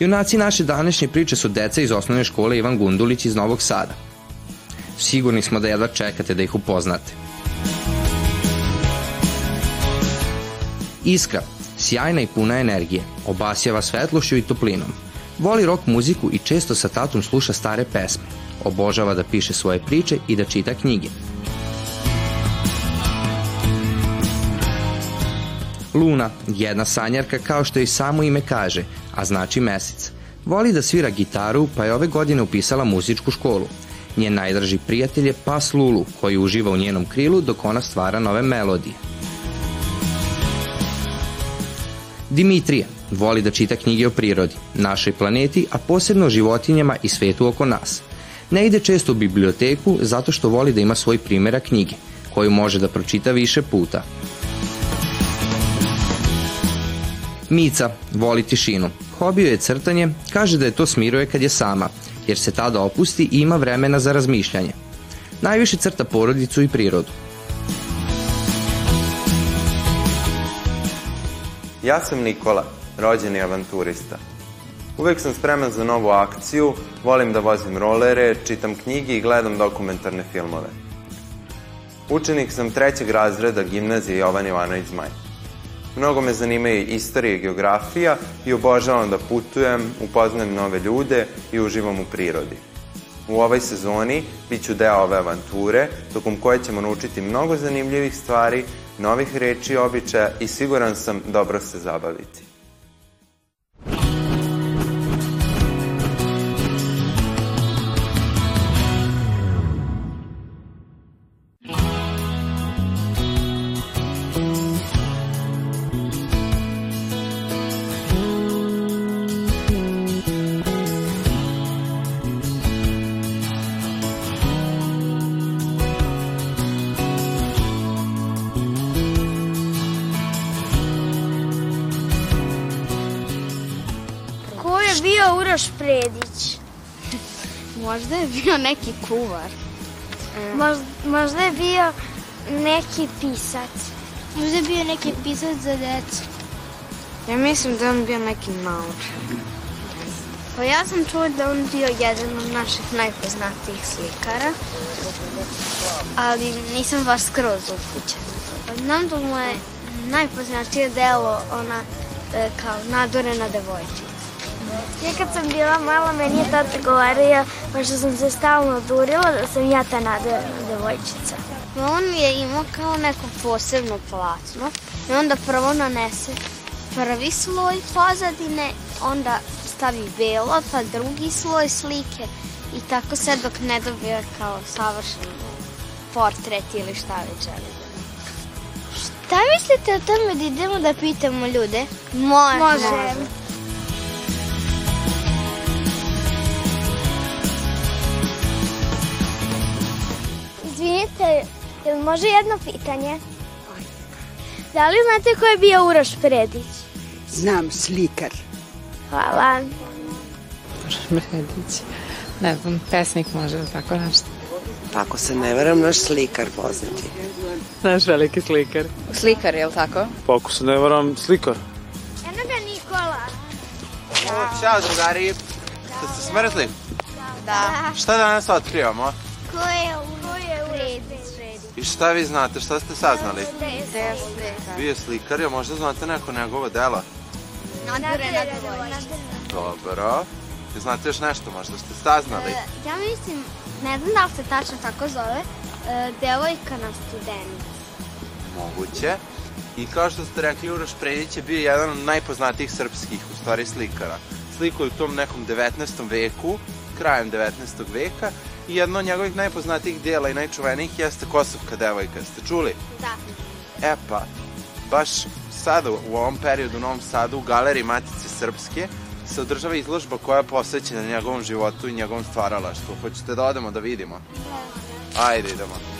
Junaci naše današnje priče su deca iz osnovne škole Ivan Gundulić iz Novog Sada. Sigurni smo da jedva čekate da ih upoznate. Iskra, sjajna i puna energije, obasjava svetlošću i toplinom. Voli rock muziku i često sa tatom sluša stare pesme. Obožava da piše svoje priče i da čita knjige. Luna, jedna sanjarka kao što i samo ime kaže, a znači mesec. Voli da svira gitaru, pa je ove godine upisala muzičku školu. Njen najdraži prijatelj je pas Lulu, koji uživa u njenom krilu dok ona stvara nove melodije. Dimitrija voli da čita knjige o prirodi, našoj planeti, a posebno o životinjama i svetu oko nas. Ne ide često u biblioteku zato što voli da ima svoj primjera knjige, koju može da pročita više puta. Mica voli tišinu. Hobio je crtanje, kaže da je to smiruje kad je sama, jer se tada opusti i ima vremena za razmišljanje. Najviše crta porodicu i prirodu. Ja sam Nikola, rođeni avanturista. Uvek sam spreman za novu akciju, volim da vozim rolere, čitam knjige i gledam dokumentarne filmove. Učenik sam trećeg razreda gimnazije Jovan Ivanović Zmaj. Mnogo me zanimaju istorija i geografija i obožavam da putujem, upoznajem nove ljude i uživam u prirodi. U ovoj sezoni bit ću deo ove avanture, tokom koje ćemo naučiti mnogo zanimljivih stvari, novih reči i običaja i siguran sam dobro se zabaviti. Uroš Predić? Možda je bio neki kuvar. Možda, možda je bio neki pisac. Možda je bio neki pisac za decu. Ja mislim da on bio neki naučnik. Pa ja sam čula da on bio jedan od naših najpoznatijih slikara, ali nisam baš skroz upućena. Znam da mu je najpoznatije delo ona e, kao nadorena devojčica. Ja kad sam bila mala, meni je tata govorio, pošto sam se stalno durila, da sam ja ta nadojena devojčica. On je imao kao neko posebno platno i onda prvo nanese prvi sloj pozadine, onda stavi belo, pa drugi sloj slike i tako sve dok ne dobije kao savršen portret ili šta već želi. Šta mislite o tome da idemo da pitamo ljude? Može. Može. Izvinite, jel može jedno pitanje? Da li znate ko je bio Uroš Predić? Znam, slikar. Hvala. Bredić. Ne znam, pesnik može tako nešto. Pa ako se ne veram, naš slikar poznati. Naš veliki slikar. Slikar, je li tako? Pa ako se ne varam, slikar. Eno ga Nikola. Ćao drugari, ste se smrzli? Da. Šta danas otkrivamo? Ko je Uroš Predić? Šta vi znate, šta ste saznali? Bio je slikar, ja možda znate neko njegovo delo? Nadorena devojčica. Dobro. Znate još nešto, možda ste saznali? Ja mislim, ne znam da li se tačno tako zove, e, devojka na studenu. Moguće. I kao što ste rekli, Uroš Predić je bio jedan od najpoznatijih srpskih, u stvari, slikara. Slikao je u tom nekom 19. veku, krajem 19. veka, i jedno od njegovih najpoznatijih dijela i najčuvenijih jeste Kosovka devojka. Ste čuli? Da. E pa, baš sada u ovom periodu u Novom Sadu u galeriji Matice Srpske se održava izložba koja je posvećena njegovom životu i njegovom stvaralaštvu. Hoćete da odemo da vidimo? Ajde, idemo.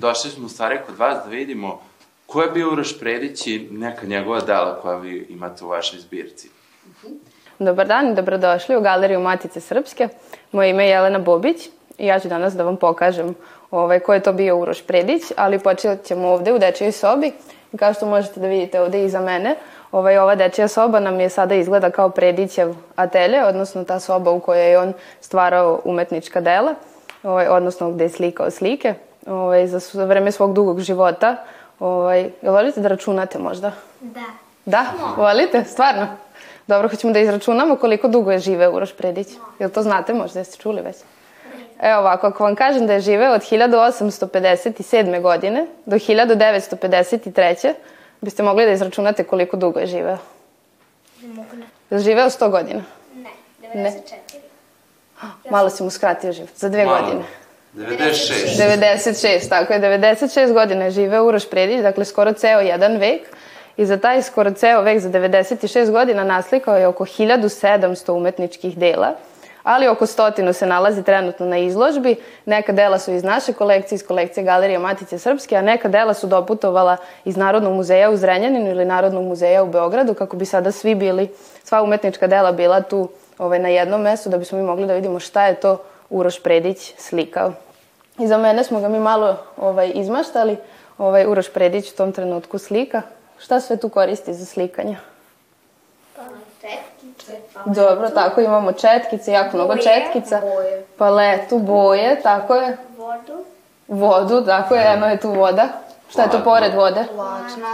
Došli smo u stvari kod vas da vidimo ko je bio Uroš Predić i neka njegova dela koja vi imate u vašoj zbirci. Dobar dan i dobrodošli u Galeriju Matice Srpske. Moje ime je Jelena Bobić i ja ću danas da vam pokažem ovaj, ko je to bio Uroš Predić, ali počet ćemo ovde u dečijoj sobi. I kao što možete da vidite ovde iza mene, ovaj, ova dečija soba nam je sada izgleda kao Predićev atelje, odnosno ta soba u kojoj je on stvarao umetnička dela, ovaj, odnosno gde je slikao slike ovaj, za, za vreme svog dugog života. Ovaj, jel volite da računate možda? Da. Da? Volite? Stvarno? Dobro, hoćemo da izračunamo koliko dugo je živeo Uroš Predić. Jel to znate možda, jeste čuli već? Evo ovako, ako vam kažem da je živeo od 1857. godine do 1953. biste mogli da izračunate koliko dugo je živeo. Ne mogu ne. Je živeo 100 godina? Ne, Ne. 94. Malo si mu skratio život, za dve Malo. godine. 96. 96, tako je, 96 godina živeo Uroš Predić, dakle skoro ceo jedan vek. I za taj skoro ceo vek, za 96 godina, naslikao je oko 1700 umetničkih dela, ali oko stotinu se nalazi trenutno na izložbi. Neka dela su iz naše kolekcije, iz kolekcije Galerije Matice Srpske, a neka dela su doputovala iz Narodnog muzeja u Zrenjaninu ili Narodnog muzeja u Beogradu, kako bi sada svi bili, sva umetnička dela bila tu ovaj, na jednom mestu, da bismo mi mogli da vidimo šta je to Uroš Predić slikao. I za mene smo ga mi malo ovaj, izmaštali. Ovaj, Uroš Predić u tom trenutku slika. Šta sve tu koristi za slikanje? Dobro, tako imamo četkice, jako mnogo četkica. boje. Paletu, boje, tako je. Vodu. Vodu, tako je, eno je tu voda. Šta je to pored vode? Platno.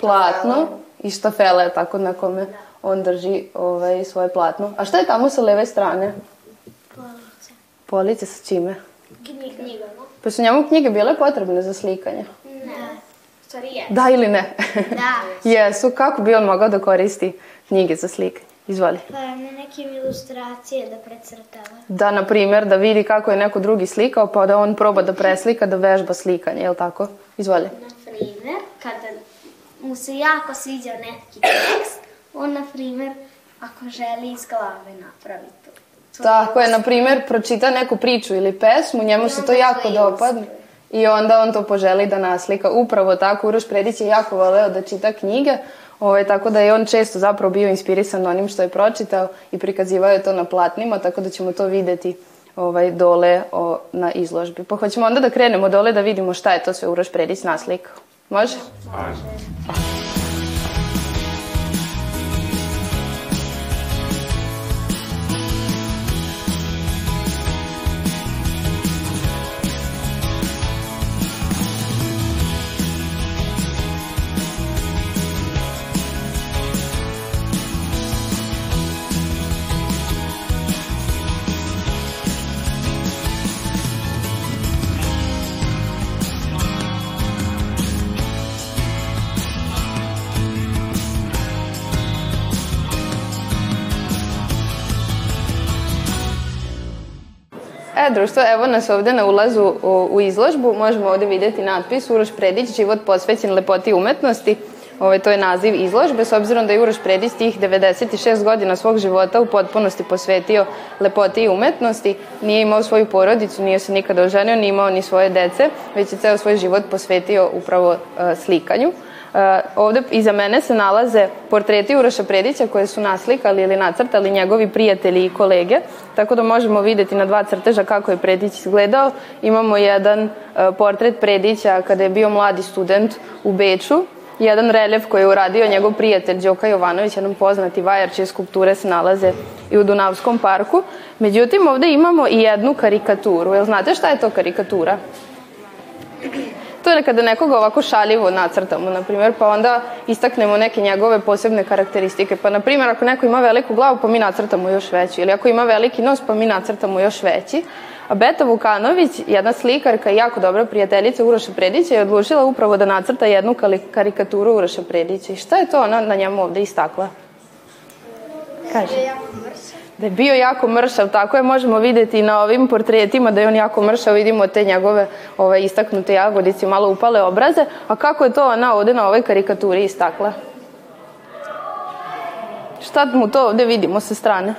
Platno i štafela je tako na kome on drži ovaj, svoje platno. A šta je tamo sa leve strane? Police. Sa čime? Knjiga. Pa su njemu knjige bile potrebne za slikanje? Ne. Stvari je. Da ili ne? Da. Jesu, kako bi on mogao da koristi knjige za slikanje? Izvoli. Pa na nekim ilustracije da precrtava. Da, na primjer, da vidi kako je neko drugi slikao, pa da on proba da preslika, da vežba slikanje, je li tako? Izvoli. Na primer, kada mu se jako sviđa neki tekst, on, na primer, ako želi iz glave napravi to. Tako je, na primjer, pročita neku priču ili pesmu, njemu se to jako dopadne. I onda on to poželi da naslika. Upravo tako, Uroš Predić je jako voleo da čita knjige, ovaj, tako da je on često zapravo bio inspirisan onim što je pročitao i prikazivao je to na platnima, tako da ćemo to videti ovaj, dole o, na izložbi. Pa hoćemo onda da krenemo dole da vidimo šta je to sve Uroš Predić naslikao. Može? E, društvo, evo nas ovde na ulazu u, u izložbu. Možemo ovde videti natpis Uroš Predić, život posvećen lepoti umetnosti. Ovaj, to je naziv izložbe, s obzirom da je Uroš Predić tih 96 godina svog života u potpunosti posvetio lepoti i umetnosti. Nije imao svoju porodicu, nije se nikada oženio, nije imao ni svoje dece, već je ceo svoj život posvetio upravo uh, slikanju. Uh, ovde iza mene se nalaze portreti Uroša Predića koje su naslikali ili nacrtali njegovi prijatelji i kolege, tako da možemo videti na dva crteža kako je Predić izgledao. Imamo jedan uh, portret Predića kada je bio mladi student u Beču, jedan reljef koji je uradio njegov prijatelj Đoka Jovanović, jedan poznati vajar čije skulpture se nalaze i u Dunavskom parku. Međutim, ovde imamo i jednu karikaturu. Jel znate šta je to karikatura? To je kada nekoga ovako šaljivo nacrtamo, na primjer, pa onda istaknemo neke njegove posebne karakteristike. Pa, na primjer, ako neko ima veliku glavu, pa mi nacrtamo još veći. Ili ako ima veliki nos, pa mi nacrtamo još veći. A Beta Vukanović, jedna slikarka i jako dobra prijateljica Uroša Predića, je odlučila upravo da nacrta jednu karikaturu Uroša Predića. I šta je to ona na njemu ovde istakla? Kaže. Da je bio jako mršav, tako je, možemo videti na ovim portretima da je on jako mršav, vidimo te njegove ove, istaknute jagodice, malo upale obraze, a kako je to ona ovde na ovoj karikaturi istakla? Šta mu to ovde vidimo sa strane?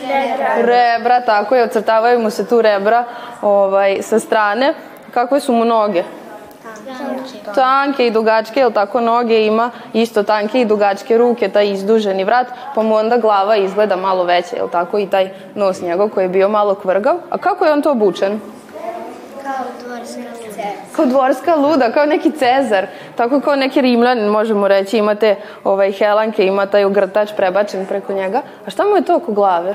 Rebra. Rebra, tako je, ocrtavaju mu se tu rebra ovaj, sa strane. Kakve su mu noge? Tanke. Tanke i dugačke, jel tako noge ima isto tanke i dugačke ruke, taj izduženi vrat, pa mu onda glava izgleda malo veća, jel tako, i taj nos njegov koji je bio malo kvrgav. A kako je on to obučen? Kao dvorska luda. Kao dvorska luda, kao neki cezar, tako kao neki rimljanin, možemo reći, imate ovaj, helanke, ima taj ogrtač prebačen preko njega. A šta mu je to oko glave?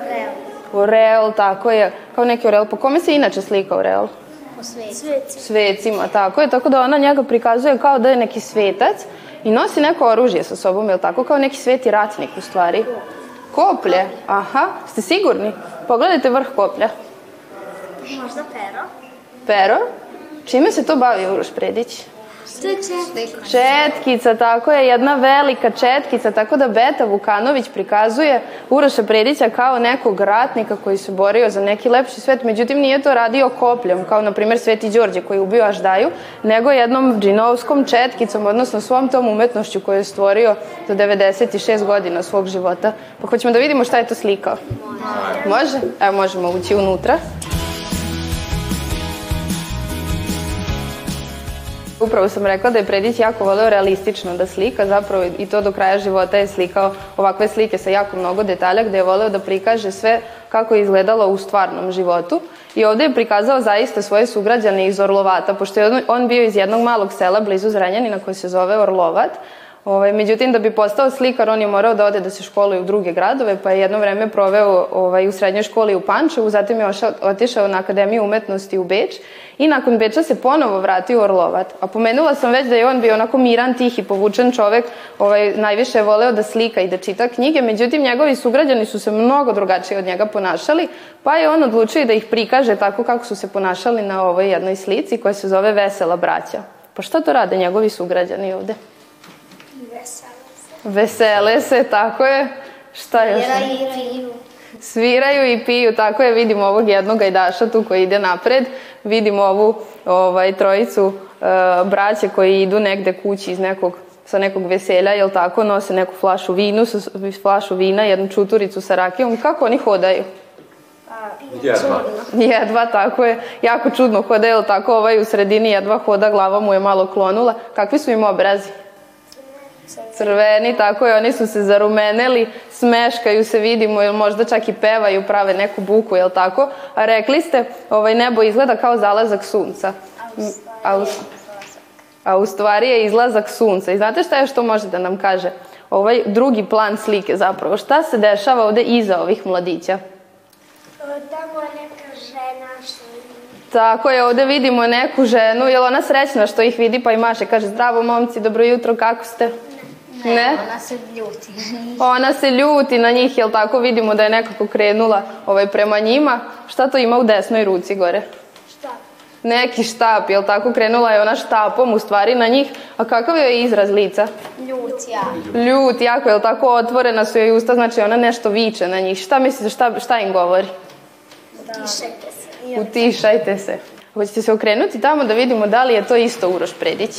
Orel. Orel, tako je, kao neki orel. Po kome se inače slika orel? Po sveci. Sveci. Svecima, tako je, tako da ona njega prikazuje kao da je neki svetac i nosi neko oružje sa sobom, je li tako? Kao neki sveti ratnik u stvari. Koplje, aha, ste sigurni? Pogledajte vrh koplja. Možda pero. Pero, čime se to bavi Uroš Predić? To je četnika. Četkica, tako je, jedna velika četkica, tako da Beta Vukanović prikazuje Uroša Predića kao nekog ratnika koji se borio za neki lepši svet, međutim nije to radio kopljem, kao na primjer Sveti Đorđe koji je ubio Aždaju, nego jednom džinovskom četkicom, odnosno svom tom umetnošću koju je stvorio do 96 godina svog života. Pa hoćemo da vidimo šta je to slikao. Može? Evo možemo ući unutra. Upravo sam rekla da je Predić jako voleo realistično da slika, zapravo i to do kraja života je slikao ovakve slike sa jako mnogo detalja gde je voleo da prikaže sve kako je izgledalo u stvarnom životu. I ovde je prikazao zaista svoje sugrađane iz Orlovata, pošto je on bio iz jednog malog sela blizu Zrenjanina koji se zove Orlovat. Ovaj, međutim, da bi postao slikar, on je morao da ode da se školuje u druge gradove, pa je jedno vreme proveo ovaj, u srednjoj školi u Pančevu, zatim je ošao, otišao na Akademiju umetnosti u Beč i nakon Beča se ponovo vratio u Orlovat. A pomenula sam već da je on bio onako miran, tih i povučen čovek, ovaj, najviše je voleo da slika i da čita knjige, međutim njegovi sugrađani su se mnogo drugačije od njega ponašali, pa je on odlučio da ih prikaže tako kako su se ponašali na ovoj jednoj slici koja se zove Vesela braća. Pa šta to rade njegovi sugrađani ovde? Vesele se, tako je. Šta još? Sviraju i piju. Sviraju i piju, tako je, vidimo ovog jednog gajdaša tu koji ide napred, vidimo ovu ovaj, trojicu uh, braće koji idu negde kući iz nekog sa nekog veselja, jel tako, nose neku flašu vinu, sa, flašu vina, jednu čuturicu sa rakijom. Kako oni hodaju? Jedva. Jedva, tako je. Jako čudno hoda, jel tako, ovaj u sredini jedva hoda, glava mu je malo klonula. Kakvi su im obrazi? Crveni, tako je, oni su se zarumeneli, smeškaju se, vidimo, ili možda čak i pevaju, prave neku buku, jel tako? A rekli ste, ovaj nebo izgleda kao zalazak sunca. A u, a u stvari je izlazak sunca. I znate šta je što može da nam kaže? Ovaj drugi plan slike zapravo. Šta se dešava ovde iza ovih mladića? Tamo je neka žena što Tako je, ovde vidimo neku ženu, je li ona srećna što ih vidi pa i maše, kaže zdravo momci, dobro jutro, kako ste? Ne, Ne? ona se ljuti na njih. Ona se ljuti na njih, jel tako vidimo da je nekako krenula ovaj, prema njima. Šta to ima u desnoj ruci gore? Šta? Neki štap, jel tako? Krenula je ona štapom u stvari na njih. A kakav je izraz lica? Ljut, ja. Ljut, jako, jel tako? Otvorena su joj usta, znači ona nešto viče na njih. Šta mislite, šta, šta im govori? Utišajte se. Utišajte se. Hoćete se okrenuti tamo da vidimo da li je to isto Uroš Predić?